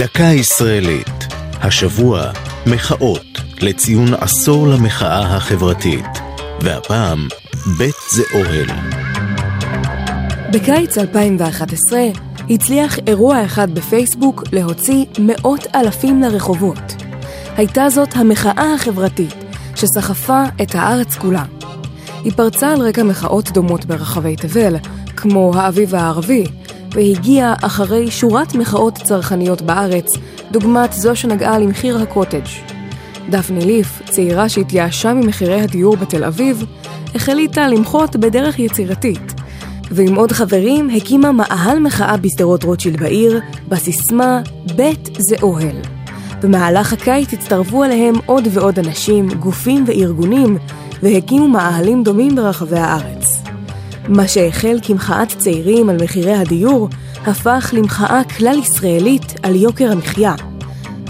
דקה ישראלית, השבוע מחאות לציון עשור למחאה החברתית, והפעם בית זה אוהל. בקיץ 2011 הצליח אירוע אחד בפייסבוק להוציא מאות אלפים לרחובות. הייתה זאת המחאה החברתית שסחפה את הארץ כולה. היא פרצה על רקע מחאות דומות ברחבי תבל, כמו האביב הערבי, והגיעה אחרי שורת מחאות צרכניות בארץ, דוגמת זו שנגעה למחיר הקוטג'. דפני ליף, צעירה שהתייאשה ממחירי הדיור בתל אביב, החליטה למחות בדרך יצירתית, ועם עוד חברים הקימה מאהל מחאה בשדרות רוטשילד בעיר, בסיסמה בית זה אוהל. במהלך הקיץ הצטרפו אליהם עוד ועוד אנשים, גופים וארגונים, והקימו מאהלים דומים ברחבי הארץ. מה שהחל כמחאת צעירים על מחירי הדיור, הפך למחאה כלל ישראלית על יוקר המחיה.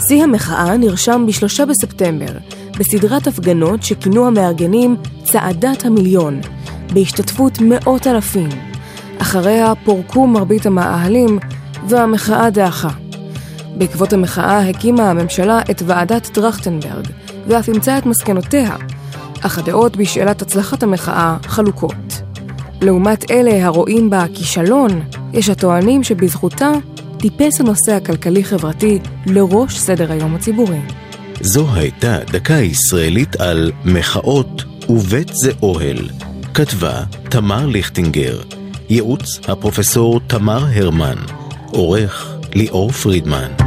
שיא המחאה נרשם ב-3 בספטמבר, בסדרת הפגנות שכינו המארגנים צעדת המיליון, בהשתתפות מאות אלפים. אחריה פורקו מרבית המאהלים, והמחאה דעכה. בעקבות המחאה הקימה הממשלה את ועדת טרכטנברג, ואף אימצה את מסקנותיה, אך הדעות בשאלת הצלחת המחאה חלוקות. לעומת אלה הרואים בה כישלון, יש הטוענים שבזכותה טיפס הנושא הכלכלי-חברתי לראש סדר היום הציבורי. זו הייתה דקה ישראלית על מחאות ובית זה אוהל. כתבה תמר ליכטינגר, ייעוץ הפרופסור תמר הרמן, עורך ליאור פרידמן.